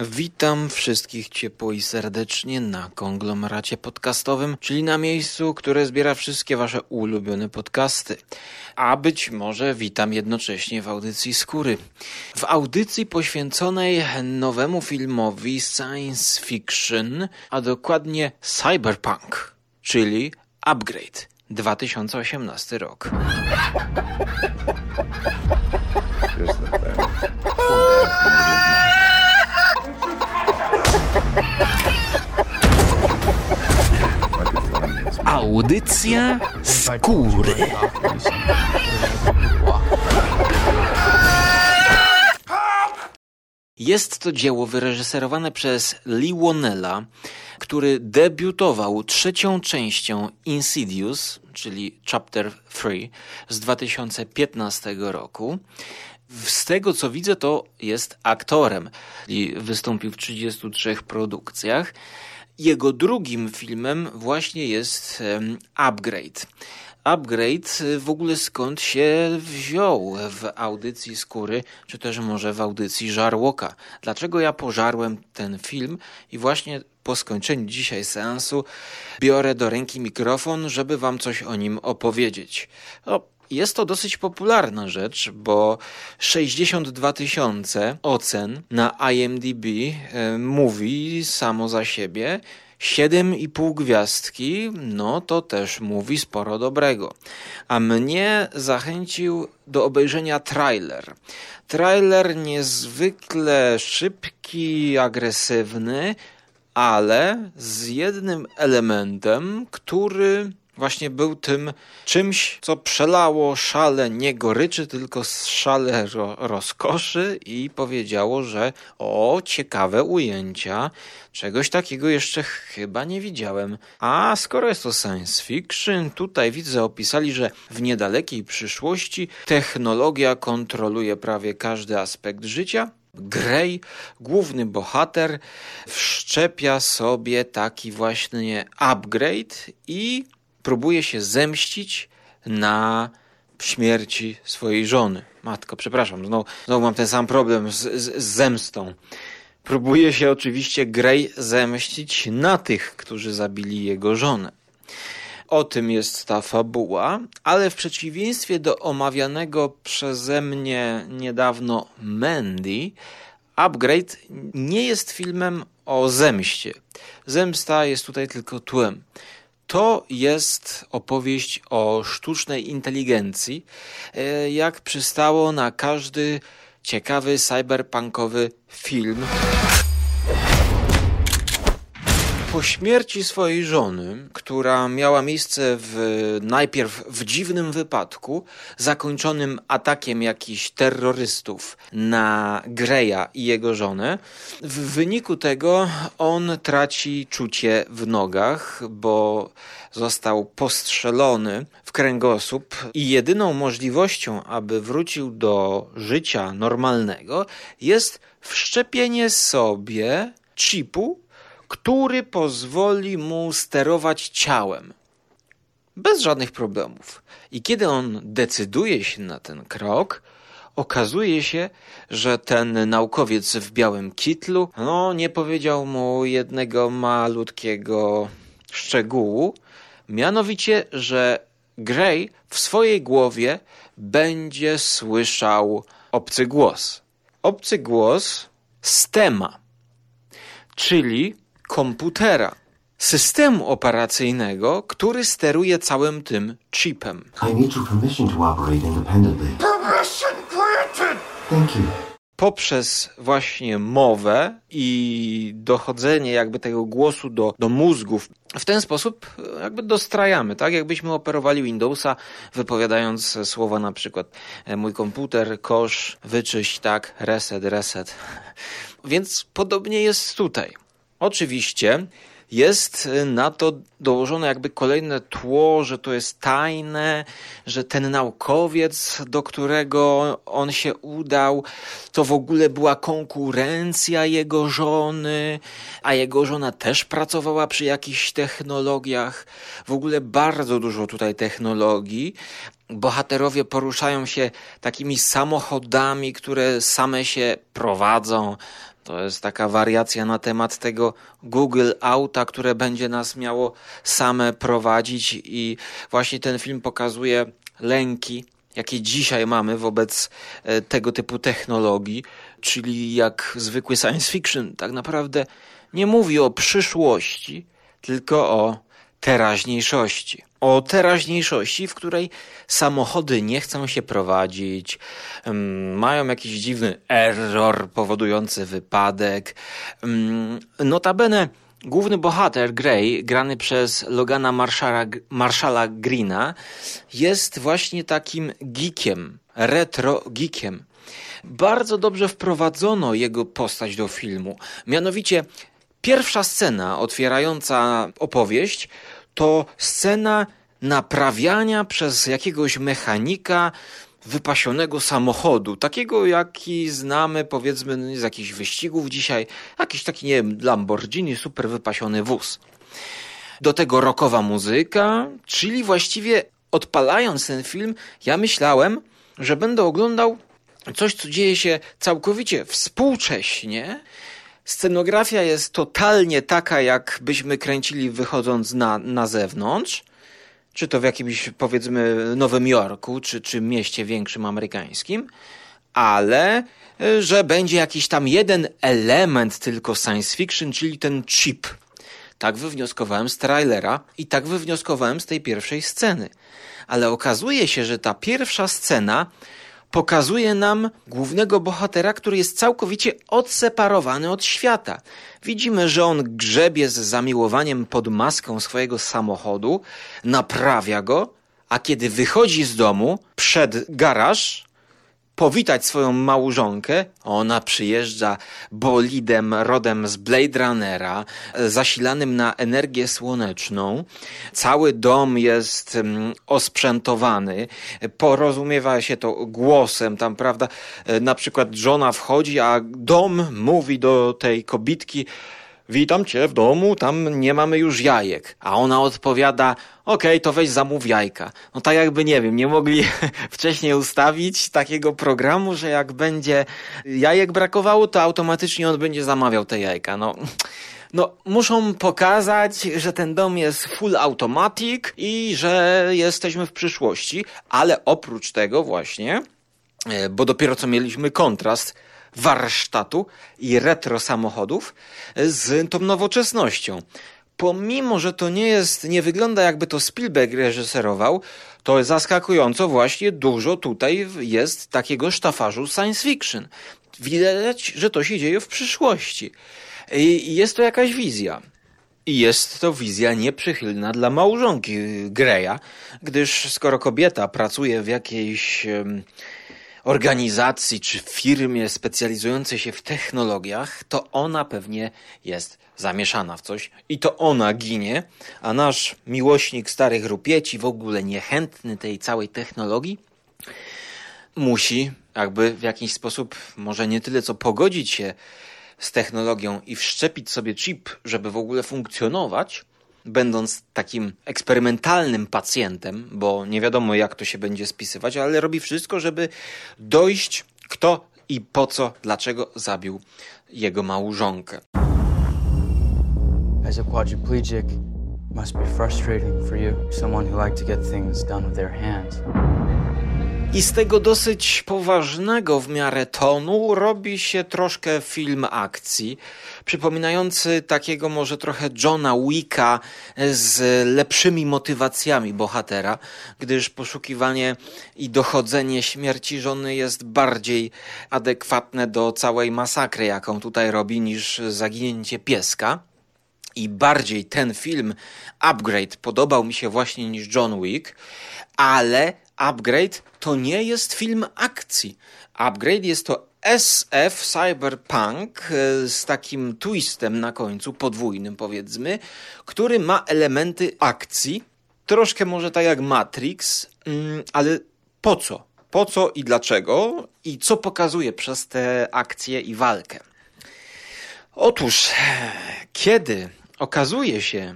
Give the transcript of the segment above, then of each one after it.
Witam wszystkich ciepło i serdecznie na konglomeracie podcastowym, czyli na miejscu, które zbiera wszystkie wasze ulubione podcasty. A być może witam jednocześnie w audycji Skóry. W audycji poświęconej nowemu filmowi science fiction, a dokładnie cyberpunk, czyli Upgrade 2018 rok. Audycja skóry. Jest to dzieło wyreżyserowane przez Lee Wonella, który debiutował trzecią częścią Insidious, czyli Chapter 3 z 2015 roku. Z tego co widzę, to jest aktorem i wystąpił w 33 produkcjach. Jego drugim filmem właśnie jest Upgrade. Upgrade y, w ogóle skąd się wziął w audycji Skóry, czy też może w audycji Żarłoka. Dlaczego ja pożarłem ten film i właśnie po skończeniu dzisiaj seansu biorę do ręki mikrofon, żeby wam coś o nim opowiedzieć. No, jest to dosyć popularna rzecz, bo 62 tysiące ocen na IMDb e, mówi samo za siebie. 7,5 gwiazdki, no to też mówi sporo dobrego. A mnie zachęcił do obejrzenia trailer. Trailer niezwykle szybki, agresywny, ale z jednym elementem, który właśnie był tym czymś, co przelało szale nie goryczy, tylko szale ro rozkoszy i powiedziało, że o, ciekawe ujęcia, czegoś takiego jeszcze chyba nie widziałem. A skoro jest to science fiction, tutaj widzę opisali, że w niedalekiej przyszłości technologia kontroluje prawie każdy aspekt życia, Grey, główny bohater, wszczepia sobie taki właśnie upgrade i próbuje się zemścić na śmierci swojej żony. Matko, przepraszam, znowu, znowu mam ten sam problem z, z, z zemstą. Próbuje się oczywiście Grey zemścić na tych, którzy zabili jego żonę. O tym jest ta fabuła, ale w przeciwieństwie do omawianego przeze mnie niedawno Mandy, Upgrade nie jest filmem o zemście. Zemsta jest tutaj tylko tłem. To jest opowieść o sztucznej inteligencji, e, jak przystało na każdy ciekawy cyberpunkowy film. Po śmierci swojej żony, która miała miejsce w, najpierw w dziwnym wypadku, zakończonym atakiem jakichś terrorystów na Greya i jego żonę, w wyniku tego on traci czucie w nogach, bo został postrzelony w kręgosłup i jedyną możliwością, aby wrócił do życia normalnego, jest wszczepienie sobie chipu który pozwoli mu sterować ciałem. Bez żadnych problemów. I kiedy on decyduje się na ten krok, okazuje się, że ten naukowiec w białym kitlu, no, nie powiedział mu jednego malutkiego szczegółu, mianowicie, że Gray w swojej głowie będzie słyszał obcy głos. Obcy głos Stema, czyli komputera, systemu operacyjnego, który steruje całym tym chipem. I need your permission to operate independently. Permission granted! Thank you poprzez właśnie mowę i dochodzenie jakby tego głosu do, do mózgów. W ten sposób jakby dostrajamy, tak? Jakbyśmy operowali Windowsa, wypowiadając słowa na przykład e, mój komputer, kosz, wyczyść, tak, reset, reset. Więc podobnie jest tutaj. Oczywiście jest na to dołożone jakby kolejne tło, że to jest tajne, że ten naukowiec, do którego on się udał, to w ogóle była konkurencja jego żony, a jego żona też pracowała przy jakichś technologiach. W ogóle bardzo dużo tutaj technologii. Bohaterowie poruszają się takimi samochodami, które same się prowadzą To jest taka wariacja na temat tego Google Auta, które będzie nas miało same prowadzić i właśnie ten film pokazuje lęki, jakie dzisiaj mamy wobec e, tego typu technologii, czyli jak zwykły science fiction tak naprawdę nie mówi o przyszłości, tylko o teraźniejszości. O teraźniejszości, w której samochody nie chcą się prowadzić, mają jakiś dziwny error powodujący wypadek. Notabene główny bohater Grey, grany przez Logana Marshalla Greena, jest właśnie takim geekiem, retro geekiem. Bardzo dobrze wprowadzono jego postać do filmu. Mianowicie Pierwsza scena otwierająca opowieść to scena naprawiania przez jakiegoś mechanika wypasionego samochodu, takiego jaki znamy powiedzmy z jakichś wyścigów dzisiaj, jakiś taki nie wiem, Lamborghini, super wypasiony wóz. Do tego rockowa muzyka, czyli właściwie odpalając ten film, ja myślałem, że będę oglądał coś, co dzieje się całkowicie współcześnie, Scenografia jest totalnie taka, jak byśmy kręcili wychodząc na, na zewnątrz, czy to w jakimś powiedzmy Nowym Jorku, czy, czy mieście większym amerykańskim, ale e, że będzie jakiś tam jeden element tylko science fiction, czyli ten chip. Tak wywnioskowałem z trailera i tak wywnioskowałem z tej pierwszej sceny. Ale okazuje się, że ta pierwsza scena pokazuje nam głównego bohatera, który jest całkowicie odseparowany od świata. Widzimy, że on grzebie z zamiłowaniem pod maską swojego samochodu, naprawia go, a kiedy wychodzi z domu przed garaż, powitać swoją małżonkę. Ona przyjeżdża bolidem rodem z Blade Runnera, zasilanym na energię słoneczną. Cały dom jest mm, osprzętowany. Porozumiewa się to głosem, tam, prawda? Na przykład żona wchodzi, a dom mówi do tej kobitki, witam cię w domu, tam nie mamy już jajek. A ona odpowiada, okej, okay, to weź zamów jajka. No tak jakby, nie wiem, nie mogli wcześniej ustawić takiego programu, że jak będzie jajek brakowało, to automatycznie on będzie zamawiał te jajka. No... No, muszą pokazać, że ten dom jest full automatic i że jesteśmy w przyszłości, ale oprócz tego właśnie, e, bo dopiero co mieliśmy kontrast warsztatu i retro samochodów z tą nowoczesnością. Pomimo, że to nie jest, nie wygląda jakby to Spielberg reżyserował, to zaskakująco właśnie dużo tutaj jest takiego sztafarzu science fiction. Widać, że to się dzieje w przyszłości. I jest to jakaś wizja. I jest to wizja nieprzychylna dla małżonki Greya, gdyż skoro kobieta pracuje w jakiejś organizacji czy firmie specjalizującej się w technologiach, to ona pewnie jest zamieszana w coś i to ona ginie, a nasz miłośnik starych rupieci, w ogóle niechętny tej całej technologii, musi jakby w jakiś sposób, może nie tyle co pogodzić się z technologią i wszczepić sobie chip, żeby w ogóle funkcjonować, będąc takim eksperymentalnym pacjentem, bo nie wiadomo jak to się będzie spisywać, ale robi wszystko, żeby dojść kto i po co, dlaczego zabił jego małżonkę. As a quadriplegic, must be frustrating for you, someone who like to get things done with their hands. I z tego dosyć poważnego w miarę tonu robi się troszkę film akcji, przypominający takiego może trochę Johna Wicka z lepszymi motywacjami bohatera, gdyż poszukiwanie i dochodzenie śmierci żony jest bardziej adekwatne do całej masakry, jaką tutaj robi, niż zaginięcie pieska. I bardziej ten film Upgrade podobał mi się właśnie niż John Wick, ale Upgrade to nie jest film akcji. Upgrade jest to SF Cyberpunk e, z takim twistem na końcu, podwójnym powiedzmy, który ma elementy akcji. Troszkę może tak jak Matrix, mm, ale po co? Po co i dlaczego? I co pokazuje przez te akcje i walkę? Otóż, kiedy okazuje się,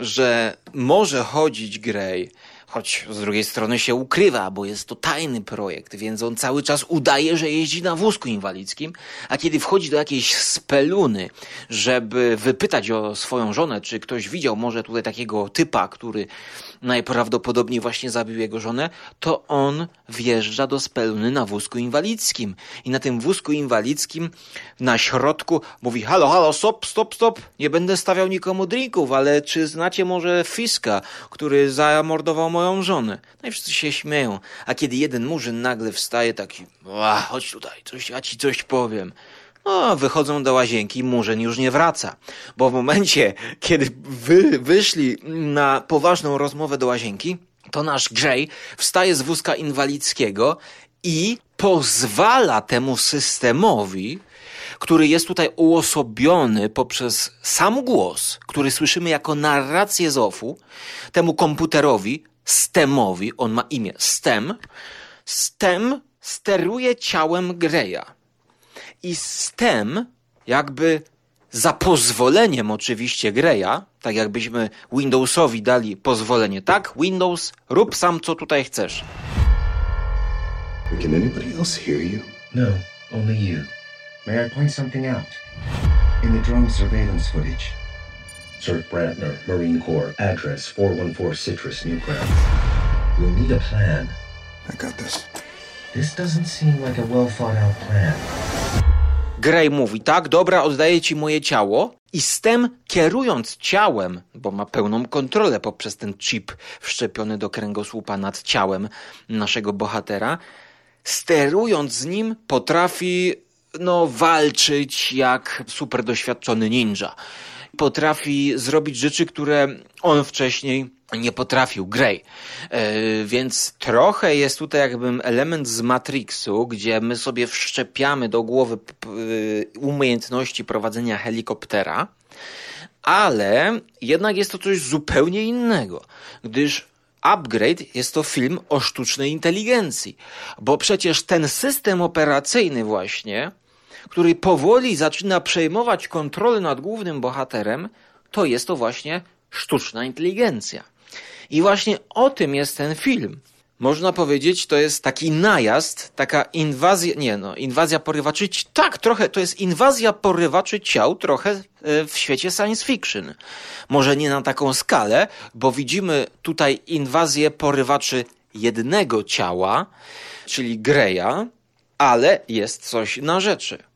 że może chodzić Grey choć z drugiej strony się ukrywa, bo jest to tajny projekt, więc on cały czas udaje, że jeździ na wózku inwalidzkim, a kiedy wchodzi do jakiejś speluny, żeby wypytać o swoją żonę, czy ktoś widział może tutaj takiego typa, który najprawdopodobniej właśnie zabił jego żonę, to on wjeżdża do speluny na wózku inwalidzkim. I na tym wózku inwalidzkim na środku mówi: Halo, halo, stop, stop, stop, nie będę stawiał nikomu drinków, ale czy znacie może Fiska, który zamordował moją żonę? No i wszyscy się śmieją. A kiedy jeden murzyn nagle wstaje, taki: chodź tutaj, coś, ja ci coś powiem. No, wychodzą do łazienki, murzyn już nie wraca. Bo w momencie, kiedy wy, wyszli na poważną rozmowę do łazienki, to nasz Grzej wstaje z wózka inwalidzkiego i pozwala temu systemowi, który jest tutaj uosobiony poprzez sam głos, który słyszymy jako narrację z temu komputerowi, STEMowi, on ma imię STEM, STEM steruje ciałem Greya. I STEM jakby za pozwoleniem oczywiście Greya, tak jakbyśmy Windowsowi dali pozwolenie, tak? Windows, rób sam co tutaj chcesz. Can anybody else hear you? No, only you. May I point something out? In the drone surveillance footage, Sir Brantner, Marine Corps, address 414 Citrus, Newgrounds. We'll need a plan. I got this. This doesn't seem like a well thought out plan. Grey mówi, tak, dobra, oddaję ci moje ciało. I STEM kierując ciałem, bo ma pełną kontrolę poprzez ten chip wszczepiony do kręgosłupa nad ciałem naszego bohatera, sterując z nim potrafi no, walczyć jak super doświadczony ninja. Potrafi zrobić rzeczy, które on wcześniej nie potrafił, Grey. E, więc trochę jest tutaj jakbym element z Matrixu, gdzie my sobie wszczepiamy do głowy umiejętności prowadzenia helikoptera, ale jednak jest to coś zupełnie innego, gdyż Upgrade jest to film o sztucznej inteligencji, bo przecież ten system operacyjny właśnie, który powoli zaczyna przejmować kontrolę nad głównym bohaterem, to jest to właśnie sztuczna inteligencja. I właśnie o tym jest ten film. Można powiedzieć, to jest taki najazd, taka inwazja, nie no, inwazja porywaczy, tak, trochę, to jest inwazja porywaczy ciał trochę e, w świecie science fiction. Może nie na taką skalę, bo widzimy tutaj inwazję porywaczy jednego ciała, czyli Greya, ale jest coś na rzeczy.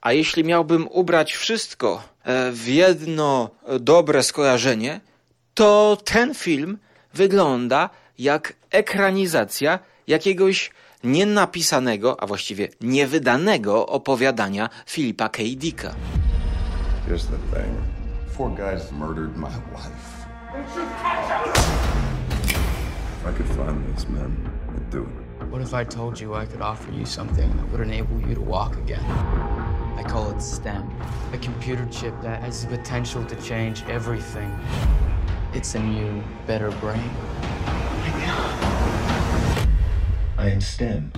A jeśli miałbym ubrać wszystko e, w jedno dobre skojarzenie, to ten film wygląda jak ekranizacja jakiegoś nienapisanego, a właściwie niewydanego opowiadania Filipa K. Dicka. Here's the thing. Four guys murdered my wife. If I could find those men, I'd do it. What if I told you I could offer you something that would enable you to walk again? I call it STEM, a computer chip that has the potential to change everything. It's a new, better brain. I am STEM.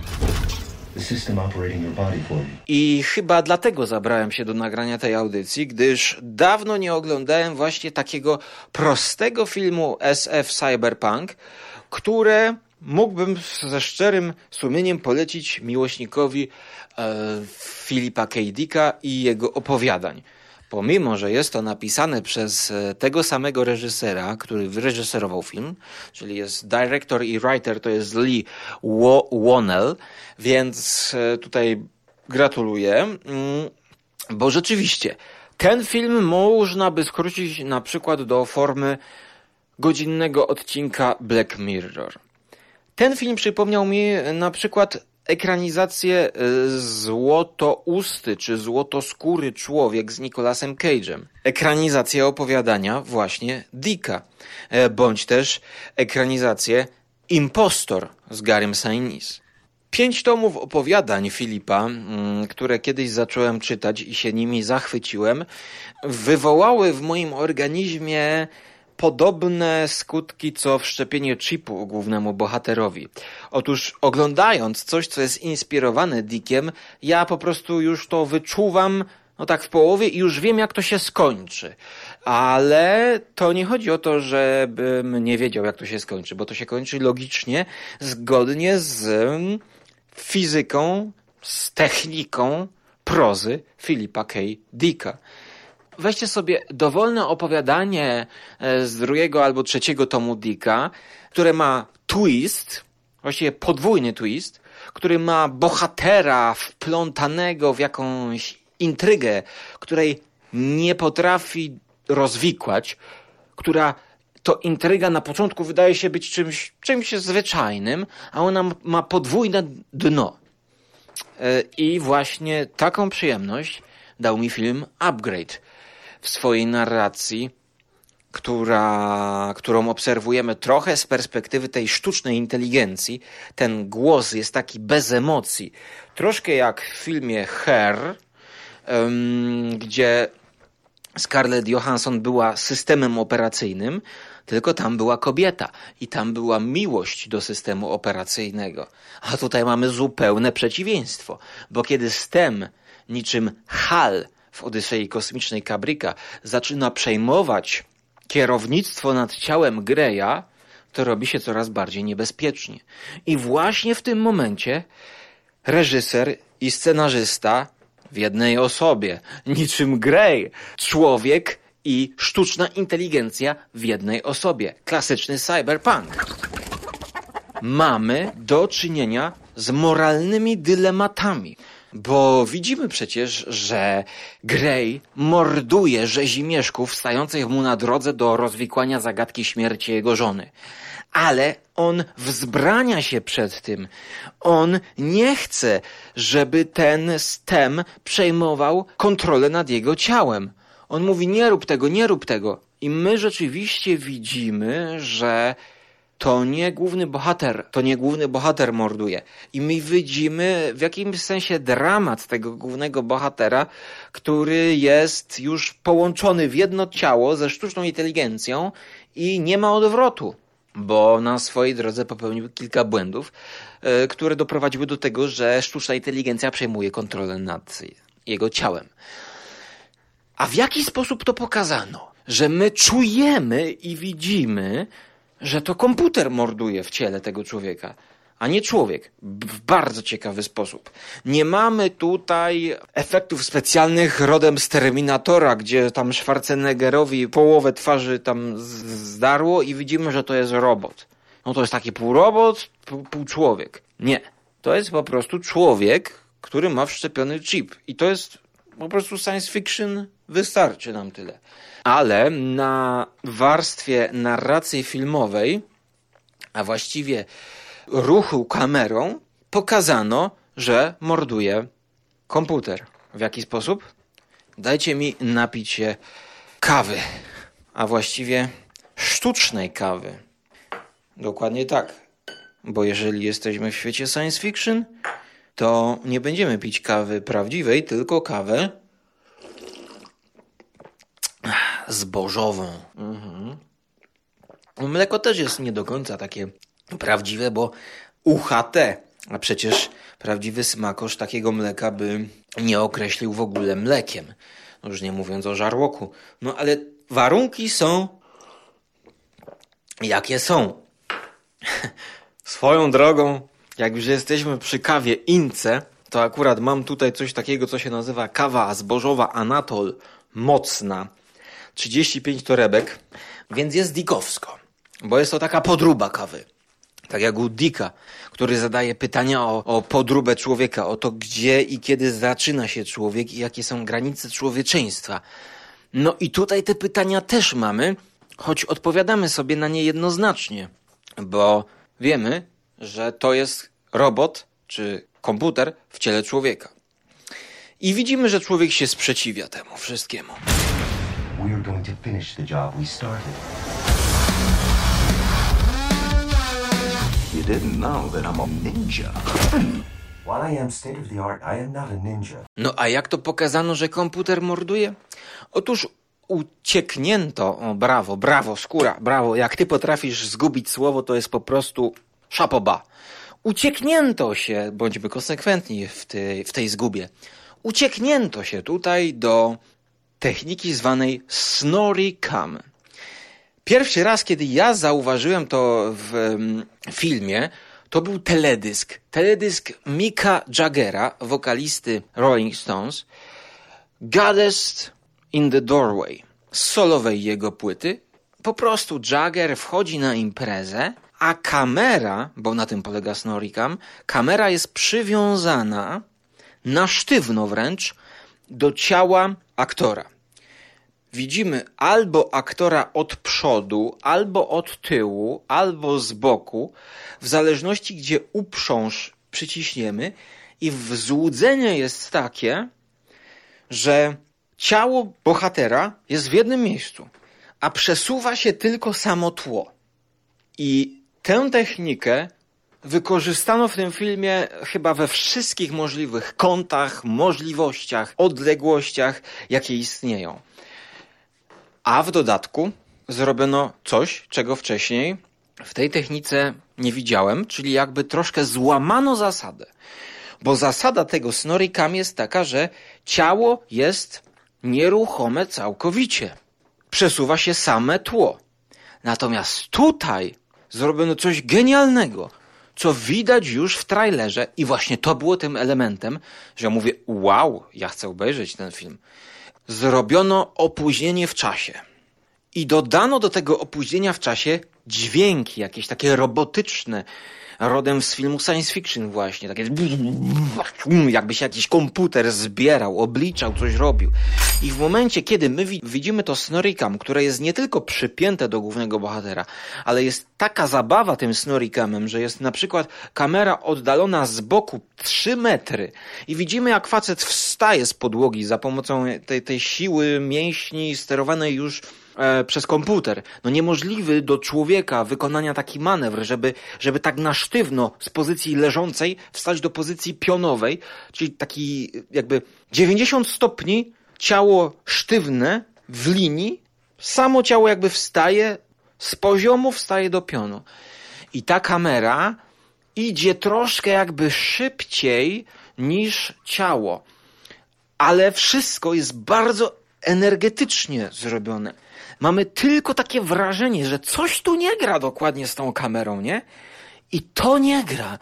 The system operating your body for you. I chyba dlatego zabrałem się do nagrania tej audycji, gdyż dawno nie oglądałem właśnie takiego prostego filmu SF Cyberpunk, które mógłbym ze szczerym sumieniem polecić miłośnikowi e, Filipa K. Dicka i jego opowiadań pomimo, że jest to napisane przez e, tego samego reżysera, który wyreżyserował film, czyli jest director i writer, to jest Lee Wonnell, więc e, tutaj gratuluję, mm, bo rzeczywiście ten film można by skrócić na przykład do formy godzinnego odcinka Black Mirror. Ten film przypomniał mi na przykład ekranizację e, Złotousty czy Złotoskóry Człowiek z Nicolasem Cage'em. Ekranizację opowiadania właśnie Dicka, e, bądź też ekranizację Impostor z Garym Sainis. Pięć tomów opowiadań Filipa, mm, które kiedyś zacząłem czytać i się nimi zachwyciłem, wywołały w moim organizmie podobne skutki co wszczepienie chipu głównemu bohaterowi. Otóż oglądając coś, co jest inspirowane Dickiem, ja po prostu już to wyczuwam no tak w połowie i już wiem, jak to się skończy. Ale to nie chodzi o to, żebym nie wiedział, jak to się skończy, bo to się kończy logicznie, zgodnie z fizyką, z techniką prozy Filipa K. Dicka. Weźcie sobie dowolne opowiadanie e, z drugiego albo trzeciego tomu Dicka, które ma twist, właściwie podwójny twist, który ma bohatera wplątanego w jakąś intrygę, której nie potrafi rozwikłać, która to intryga na początku wydaje się być czymś, czymś zwyczajnym, a ona ma podwójne dno. E, I właśnie taką przyjemność dał mi film Upgrade w swojej narracji, która, którą obserwujemy trochę z perspektywy tej sztucznej inteligencji. Ten głos jest taki bez emocji, troszkę jak w filmie Her, gdzie Scarlett Johansson była systemem operacyjnym, tylko tam była kobieta i tam była miłość do systemu operacyjnego. A tutaj mamy zupełne przeciwieństwo, bo kiedy STEM, niczym HAL w Odysei Kosmicznej Kabryka, zaczyna przejmować kierownictwo nad ciałem Greya, to robi się coraz bardziej niebezpiecznie. I właśnie w tym momencie reżyser i scenarzysta w jednej osobie, niczym Grey, człowiek i sztuczna inteligencja w jednej osobie. Klasyczny cyberpunk. Mamy do czynienia z moralnymi dylematami. Bo widzimy przecież, że Grey morduje rzezimieszków stających mu na drodze do rozwikłania zagadki śmierci jego żony. Ale on wzbrania się przed tym. On nie chce, żeby ten stem przejmował kontrolę nad jego ciałem. On mówi: Nie rób tego, nie rób tego. I my rzeczywiście widzimy, że to nie główny bohater, to nie główny bohater morduje. I my widzimy w jakimś sensie dramat tego głównego bohatera, który jest już połączony w jedno ciało ze sztuczną inteligencją i nie ma odwrotu, bo na swojej drodze popełnił kilka błędów, e, które doprowadziły do tego, że sztuczna inteligencja przejmuje kontrolę nad jego ciałem. A w jaki sposób to pokazano? Że my czujemy i widzimy, że to komputer morduje w ciele tego człowieka, a nie człowiek. W bardzo ciekawy sposób. Nie mamy tutaj efektów specjalnych rodem z Terminatora, gdzie tam Schwarzeneggerowi połowę twarzy tam zdarło i widzimy, że to jest robot. No to jest taki pół robot, pół, człowiek. Nie. To jest po prostu człowiek, który ma wszczepiony chip. I to jest po prostu science fiction wystarczy nam tyle ale na warstwie narracji filmowej, a właściwie ruchu kamerą, pokazano, że morduje komputer. W jaki sposób? Dajcie mi napić się kawy, a właściwie sztucznej kawy. Dokładnie tak. Bo jeżeli jesteśmy w świecie science fiction, to nie będziemy pić kawy prawdziwej, tylko kawę zbożową. Mhm. Mleko też jest nie do końca takie prawdziwe, bo UHT, a przecież prawdziwy smakosz takiego mleka by nie określił w ogóle mlekiem. No już nie mówiąc o żarłoku. No ale warunki są jakie są. Swoją drogą, jak już jesteśmy przy kawie Ince, to akurat mam tutaj coś takiego, co się nazywa kawa zbożowa Anatol mocna. 35 torebek, więc jest dikowsko, bo jest to taka podruba kawy. Tak jak u Dika, który zadaje pytania o, o podróbę człowieka, o to gdzie i kiedy zaczyna się człowiek i jakie są granice człowieczeństwa. No i tutaj te pytania też mamy, choć odpowiadamy sobie na nie jednoznacznie, bo wiemy, że to jest robot czy komputer w ciele człowieka. I widzimy, że człowiek się sprzeciwia temu wszystkiemu. To finish the job we started. You didn't know that I'm a ninja. While I am state of the art, I am not a ninja. No a jak to pokazano, że komputer morduje? Otóż ucieknięto, o brawo, brawo, skóra, brawo, jak ty potrafisz zgubić słowo, to jest po prostu szapoba. Ucieknięto się, bądźmy konsekwentni w tej, w tej zgubie ucieknięto się tutaj do techniki zwanej Snorri Cam. Pierwszy raz, kiedy ja zauważyłem to w filmie, to był teledysk. Teledysk Mika Jaggera, wokalisty Rolling Stones. Goddess in the Doorway. Z solowej jego płyty. Po prostu Jagger wchodzi na imprezę, a kamera, bo na tym polega Snorikam, kamera jest przywiązana na sztywno wręcz do ciała aktora widzimy albo aktora od przodu, albo od tyłu, albo z boku, w zależności gdzie uprząż przyciśniemy i złudzenie jest takie, że ciało bohatera jest w jednym miejscu, a przesuwa się tylko samo tło. I tę technikę wykorzystano w tym filmie chyba we wszystkich możliwych kątach, możliwościach, odległościach, jakie istnieją. A w dodatku zrobiono coś, czego wcześniej w tej technice nie widziałem, czyli jakby troszkę złamano zasadę. Bo zasada tego snorikam jest taka, że ciało jest nieruchome całkowicie. Przesuwa się same tło. Natomiast tutaj zrobiono coś genialnego, co widać już w trailerze i właśnie to było tym elementem, że mówię, wow, ja chcę obejrzeć ten film zrobiono opóźnienie w czasie. I dodano do tego opóźnienia w czasie dźwięki, jakieś takie robotyczne, rodem z filmu science fiction właśnie, takie jakby się jakiś komputer zbierał, obliczał, coś robił. I w momencie, kiedy my widzimy to snorikam, które jest nie tylko przypięte do głównego bohatera, ale jest taka zabawa tym snorikamem, że jest na przykład kamera oddalona z boku 3 metry i widzimy jak facet wstaje z podłogi za pomocą tej, tej siły mięśni sterowanej już e, przez komputer. No niemożliwy do człowieka wykonania taki manewr, żeby, żeby tak na sztywno z pozycji leżącej wstać do pozycji pionowej, czyli taki jakby 90 stopni ciało sztywne w linii, samo ciało jakby wstaje z poziomu wstaje do pionu. I ta kamera idzie troszkę jakby szybciej niż ciało. Ale wszystko jest bardzo energetycznie zrobione mamy tylko takie wrażenie, że coś tu nie gra dokładnie z tą kamerą, nie? I to nie gra,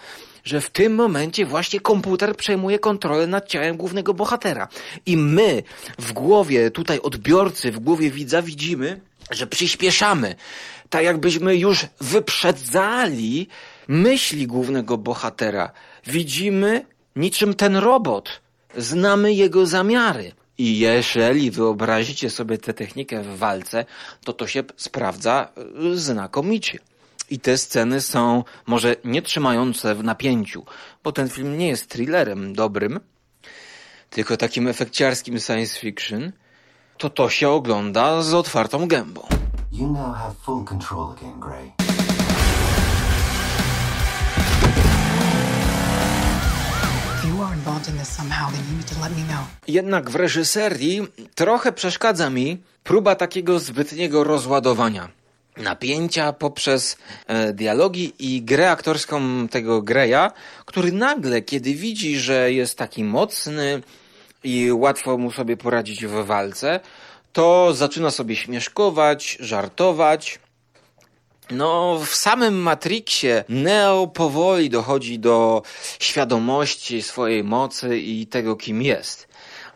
że w tym momencie właśnie komputer przejmuje kontrolę nad ciałem głównego bohatera. I my w głowie tutaj odbiorcy, w głowie widza widzimy, że przyspieszamy. Tak jakbyśmy już wyprzedzali myśli głównego bohatera. Widzimy niczym ten robot. Znamy jego zamiary. I jeżeli wyobrazicie sobie tę technikę w walce, to to się sprawdza y, znakomicie. I te sceny są może nie trzymające w napięciu, bo ten film nie jest thrillerem dobrym, tylko takim efekciarskim science fiction, to to się ogląda z otwartą gębą. You now have full control again, Gray. Jednak w reżyserii trochę przeszkadza mi próba takiego zbytniego rozładowania napięcia poprzez e, dialogi i grę aktorską tego Greya, który nagle, kiedy widzi, że jest taki mocny i łatwo mu sobie poradzić w walce, to zaczyna sobie śmieszkować, żartować no, w samym Matrixie Neo powoli dochodzi do świadomości swojej mocy i tego, kim jest.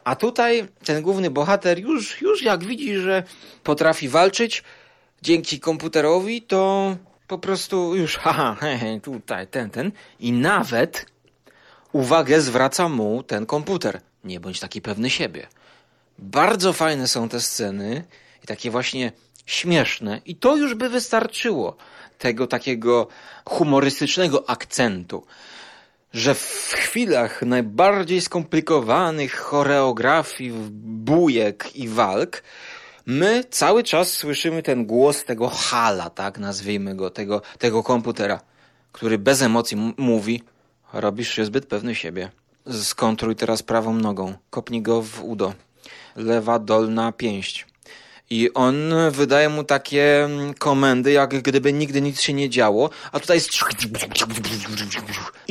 A tutaj ten główny bohater już, już jak widzi, że potrafi walczyć dzięki komputerowi, to po prostu już, haha, he, tutaj, ten, ten. I nawet uwagę zwraca mu ten komputer. Nie bądź taki pewny siebie. Bardzo fajne są te sceny i takie właśnie śmieszne i to już by wystarczyło tego takiego humorystycznego akcentu, że w chwilach najbardziej skomplikowanych choreografii, bujek i walk, my cały czas słyszymy ten głos tego hala, tak nazwijmy go, tego, tego komputera, który bez emocji mówi, robisz się zbyt pewny siebie. Skontruj teraz prawą nogą, kopnij go w udo. Lewa dolna pięść I on wydaje mu takie mm, komendy, jak gdyby nigdy nic się nie działo, a tutaj jest...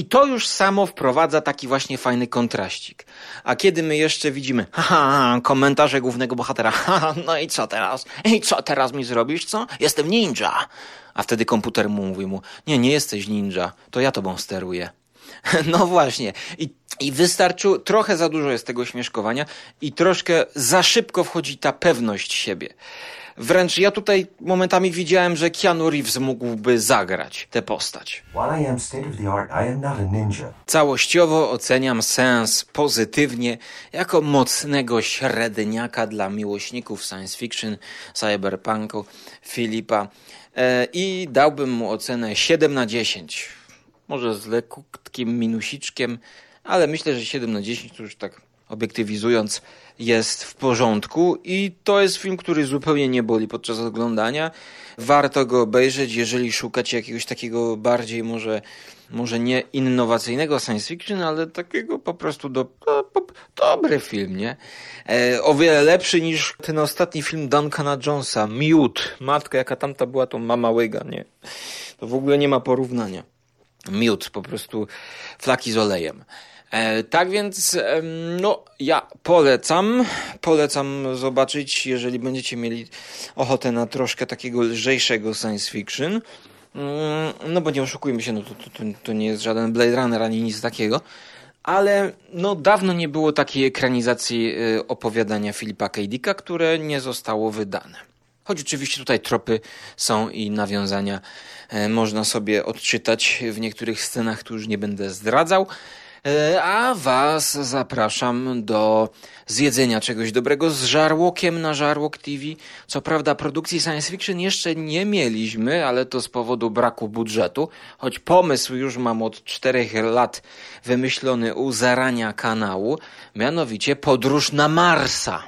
I to już samo wprowadza taki właśnie fajny kontraścik. A kiedy my jeszcze widzimy, haha, komentarze głównego bohatera, haha, no i co teraz? I co teraz mi zrobisz, co? Jestem ninja. A wtedy komputer mu mówi mu, nie, nie jesteś ninja, to ja tobą steruję. No właśnie. I, I wystarczyło, trochę za dużo jest tego śmieszkowania i troszkę za szybko wchodzi ta pewność siebie. Wręcz ja tutaj momentami widziałem, że Keanu Reeves mógłby zagrać tę postać. Całościowo oceniam sens pozytywnie jako mocnego średniaka dla miłośników science fiction, cyberpunku, Filipa e, i dałbym mu ocenę 7 na 10. Może z lekkim minusiczkiem, ale myślę, że 7 na 10 to już tak obiektywizując jest w porządku i to jest film, który zupełnie nie boli podczas oglądania. Warto go obejrzeć, jeżeli szukacie jakiegoś takiego bardziej może, może nie innowacyjnego science fiction, ale takiego po prostu do, do, do, dobry film, nie? E, o wiele lepszy niż ten ostatni film Duncana Jonesa, Mute. Matka, jaka tamta była, to mama łyga, nie? To w ogóle nie ma porównania. Mute, po prostu flaki z olejem. E, tak więc, no, ja polecam, polecam zobaczyć, jeżeli będziecie mieli ochotę na troszkę takiego lżejszego science fiction. Mm, no, bo nie oszukujmy się, no to, to, to nie jest żaden Blade Runner ani nic takiego. Ale no, dawno nie było takiej ekranizacji y, opowiadania Filipa K. Dicka, które nie zostało wydane. Choć oczywiście tutaj tropy są i nawiązania e, można sobie odczytać w niektórych scenach, tu już nie będę zdradzał. E, a Was zapraszam do zjedzenia czegoś dobrego z żarłokiem na Żarłok TV. Co prawda produkcji science fiction jeszcze nie mieliśmy, ale to z powodu braku budżetu, choć pomysł już mam od czterech lat wymyślony u zarania kanału, mianowicie podróż na Marsa.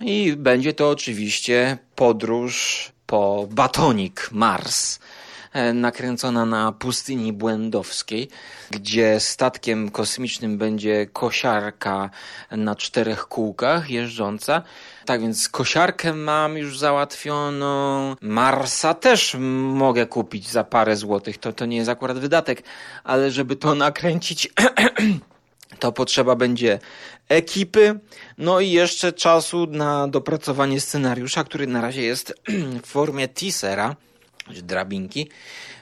I będzie to oczywiście podróż po batonik Mars, nakręcona na pustyni błędowskiej, gdzie statkiem kosmicznym będzie kosiarka na czterech kółkach jeżdżąca. Tak więc kosiarkę mam już załatwioną. Marsa też mogę kupić za parę złotych. To, to nie jest akurat wydatek, ale żeby to nakręcić to potrzeba będzie ekipy, no i jeszcze czasu na dopracowanie scenariusza, który na razie jest w formie teasera, drabinki.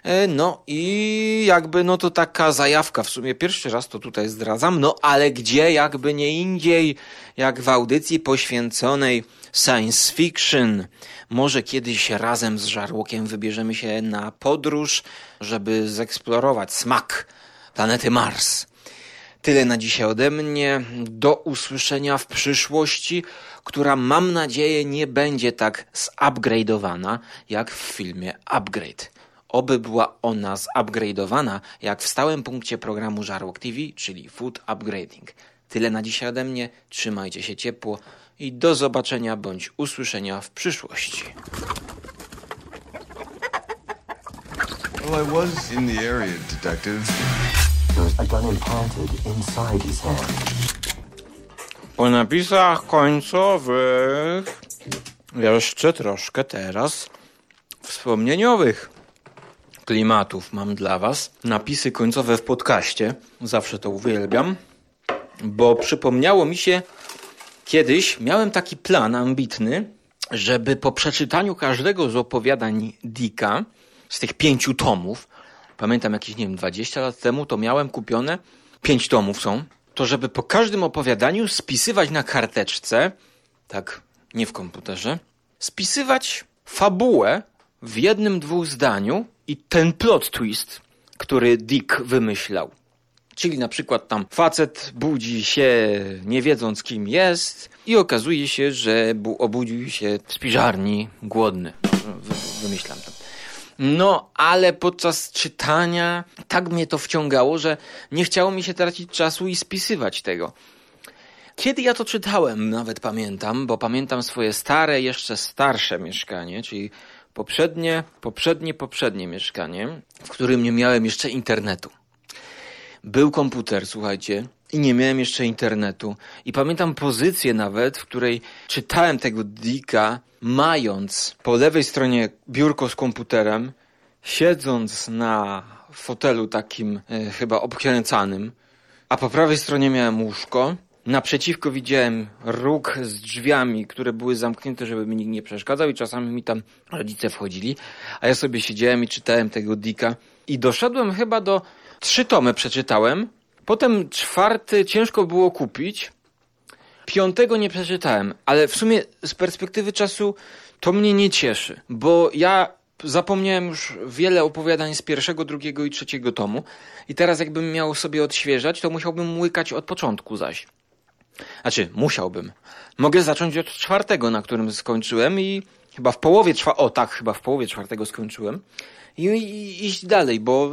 E, no i jakby no to taka zajawka, w sumie pierwszy raz to tutaj zdradzam, no ale gdzie jakby nie indziej, jak w audycji poświęconej science fiction. Może kiedyś razem z Żarłokiem wybierzemy się na podróż, żeby zeksplorować smak planety Mars. Tyle na dzisiaj ode mnie. Do usłyszenia w przyszłości, która mam nadzieję nie będzie tak zupgrade'owana jak w filmie Upgrade. Oby była ona zupgrade'owana jak w stałym punkcie programu Żarłok TV, czyli Food Upgrading. Tyle na dzisiaj ode mnie. Trzymajcie się ciepło i do zobaczenia bądź usłyszenia w przyszłości. Well, I was in the area, detective. There's a gun implanted inside his hand. Po napisach końcowych jeszcze troszkę teraz wspomnieniowych klimatów mam dla Was. Napisy końcowe w podcaście. Zawsze to uwielbiam, bo przypomniało mi się kiedyś, miałem taki plan ambitny, żeby po przeczytaniu każdego z opowiadań Dicka, z tych pięciu tomów, pamiętam jakieś, nie wiem, 20 lat temu, to miałem kupione, pięć tomów są, to żeby po każdym opowiadaniu spisywać na karteczce, tak, nie w komputerze, spisywać fabułę w jednym, dwóch zdaniu i ten plot twist, który Dick wymyślał. Czyli na przykład tam facet budzi się nie wiedząc kim jest i okazuje się, że obudził się w spiżarni głodny. Wymyślam to. No, ale podczas czytania tak mnie to wciągało, że nie chciało mi się tracić czasu i spisywać tego. Kiedy ja to czytałem, nawet pamiętam, bo pamiętam swoje stare, jeszcze starsze mieszkanie, czyli poprzednie, poprzednie, poprzednie mieszkanie, w którym nie miałem jeszcze internetu. Był komputer, słuchajcie, i nie miałem jeszcze internetu. I pamiętam pozycję nawet, w której czytałem tego Dicka, mając po lewej stronie biurko z komputerem, siedząc na fotelu takim e, chyba obkręcanym, a po prawej stronie miałem łóżko. Naprzeciwko widziałem róg z drzwiami, które były zamknięte, żeby mi nikt nie przeszkadzał i czasami mi tam rodzice wchodzili, a ja sobie siedziałem i czytałem tego Dicka i doszedłem chyba do trzy tomy przeczytałem, potem czwarty ciężko było kupić, piątego nie przeczytałem, ale w sumie z perspektywy czasu to mnie nie cieszy, bo ja zapomniałem już wiele opowiadań z pierwszego, drugiego i trzeciego tomu i teraz jakbym miał sobie odświeżać, to musiałbym łykać od początku zaś. Znaczy, musiałbym. Mogę zacząć od czwartego, na którym skończyłem i chyba w połowie czwa... O tak, chyba w połowie czwartego skończyłem. I, i iść dalej, bo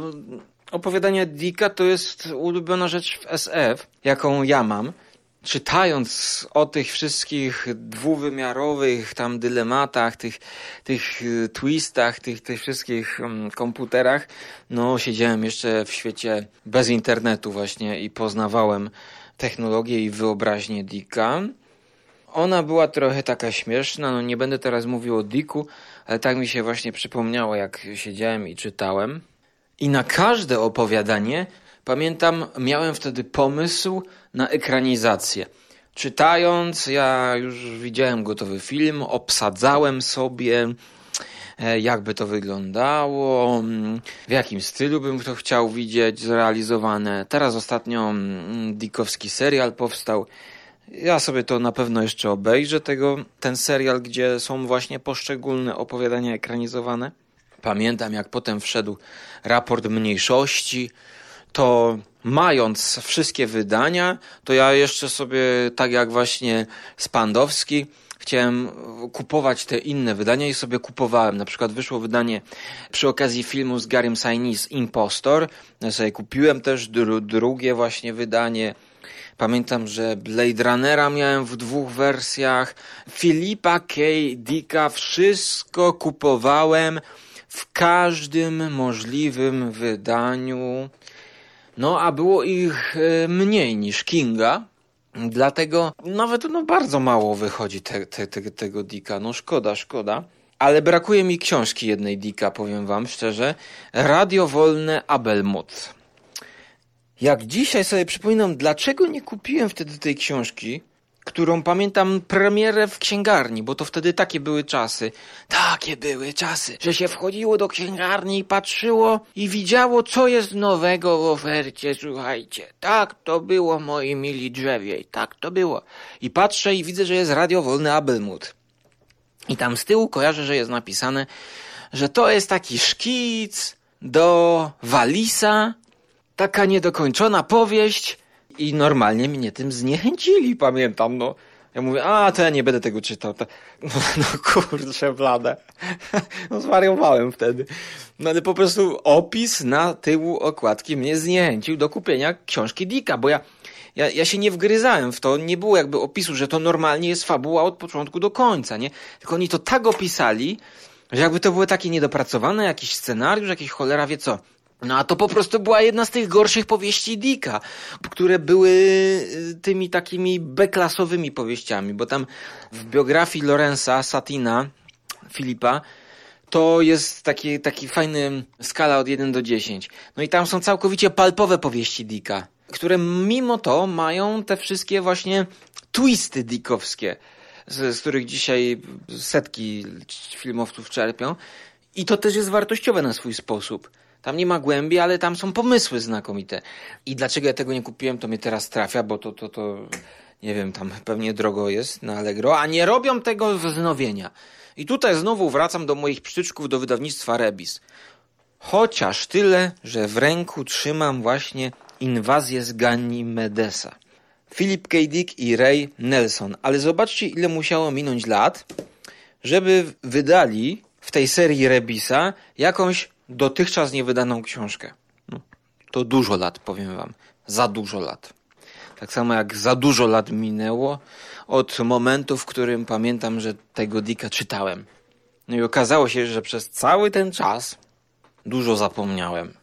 opowiadania Dicka to jest ulubiona rzecz w SF, jaką ja mam czytając o tych wszystkich dwuwymiarowych tam dylematach, tych, tych y, twistach, tych, tych wszystkich mm, komputerach, no siedziałem jeszcze w świecie bez internetu właśnie i poznawałem technologię i wyobraźnię Dicka. Ona była trochę taka śmieszna, no nie będę teraz mówił o Dicku, ale tak mi się właśnie przypomniało, jak siedziałem i czytałem. I na każde opowiadanie Pamiętam, miałem wtedy pomysł na ekranizację. Czytając, ja już widziałem gotowy film, obsadzałem sobie, e, jakby to wyglądało, w jakim stylu bym to chciał widzieć zrealizowane. Teraz ostatnio mm, Dikowski serial powstał. Ja sobie to na pewno jeszcze obejrzę, tego, ten serial, gdzie są właśnie poszczególne opowiadania ekranizowane. Pamiętam, jak potem wszedł raport mniejszości, to mając wszystkie wydania, to ja jeszcze sobie, tak jak właśnie Spandowski, chciałem kupować te inne wydania i sobie kupowałem. Na przykład wyszło wydanie przy okazji filmu z Garym Sainis Impostor. Ja sobie kupiłem też dru drugie właśnie wydanie. Pamiętam, że Blade Runnera miałem w dwóch wersjach. Filipa K. Dicka wszystko kupowałem w każdym możliwym wydaniu. No, a było ich e, mniej niż Kinga, dlatego nawet no, bardzo mało wychodzi te, te, te, tego Dika. No szkoda, szkoda. Ale brakuje mi książki jednej Dika, powiem wam szczerze. Radio Wolne Abelmut. Jak dzisiaj sobie przypominam, dlaczego nie kupiłem wtedy tej książki, którą pamiętam premierę w księgarni, bo to wtedy takie były czasy. Takie były czasy, że się wchodziło do księgarni i patrzyło i widziało, co jest nowego w ofercie, słuchajcie. Tak to było, moi mili drzewie, tak to było. I patrzę i widzę, że jest radio wolny Abelmut. I tam z tyłu kojarzę, że jest napisane, że to jest taki szkic do Walisa, taka niedokończona powieść, i normalnie mnie tym zniechęcili, pamiętam, no. Ja mówię, a to ja nie będę tego czytał. No, no kurczę, blade. No zwariowałem wtedy. No ale po prostu opis na tyłu okładki mnie zniechęcił do kupienia książki Dicka, bo ja, ja, ja się nie wgryzałem w to, nie było jakby opisu, że to normalnie jest fabuła od początku do końca, nie? Tylko oni to tak opisali, że jakby to były takie niedopracowane, jakiś scenariusz, jakiś cholera wie co. No a to po prostu była jedna z tych gorszych powieści Dicka, które były y, tymi takimi beklasowymi powieściami, bo tam w biografii Lorenza Satina, Filipa, to jest taki, taki fajny skala od 1 do 10. No i tam są całkowicie palpowe powieści Dicka, które mimo to mają te wszystkie właśnie twisty dickowskie, z, z których dzisiaj setki filmowców czerpią. I to też jest wartościowe na swój sposób. Tam nie ma głębi, ale tam są pomysły znakomite. I dlaczego ja tego nie kupiłem, to mnie teraz trafia, bo to, to, to nie wiem, tam pewnie drogo jest na Allegro, a nie robią tego wznowienia. I tutaj znowu wracam do moich przytyczków do wydawnictwa Rebis. Chociaż tyle, że w ręku trzymam właśnie inwazję z Medesa. Philip K. Dick i Ray Nelson. Ale zobaczcie, ile musiało minąć lat, żeby wydali w tej serii Rebisa jakąś dotychczas niewydaną książkę. No, to dużo lat, powiem wam. Za dużo lat. Tak samo jak za dużo lat minęło od momentu, w którym pamiętam, że tego Dicka czytałem. No i okazało się, że przez cały ten czas dużo zapomniałem.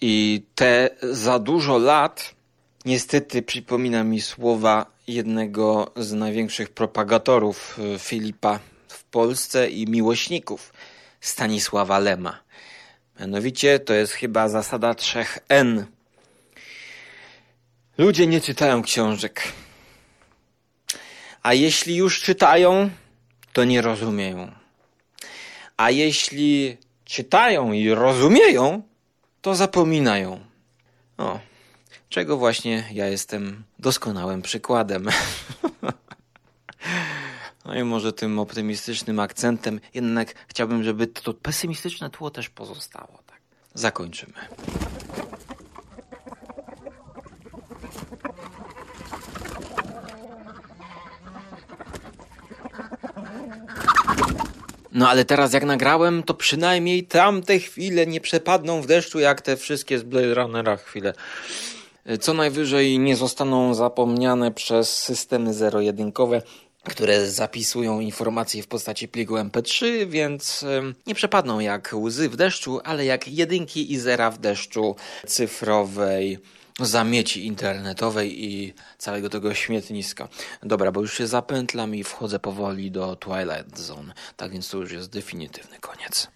I te za dużo lat Niestety przypomina mi słowa jednego z największych propagatorów y, Filipa w Polsce i miłośników Stanisława Lema. Mianowicie to jest chyba zasada trzech N. Ludzie nie czytają książek. A jeśli już czytają, to nie rozumieją. A jeśli czytają i rozumieją, to zapominają. O, czego właśnie ja jestem doskonałym przykładem. No i może tym optymistycznym akcentem, jednak chciałbym, żeby to pesymistyczne tło też pozostało. Tak. Zakończymy. No ale teraz jak nagrałem, to przynajmniej tamte chwile nie przepadną w deszczu jak te wszystkie z Blade Runnera chwile. Co najwyżej nie zostaną zapomniane przez systemy zero-jedynkowe, które zapisują informacje w postaci pliku MP3, więc nie przepadną jak łzy w deszczu, ale jak jedynki i zera w deszczu cyfrowej zamieci internetowej i całego tego śmietniska. Dobra, bo już się zapętlam i wchodzę powoli do Twilight Zone, tak więc to już jest definitywny koniec.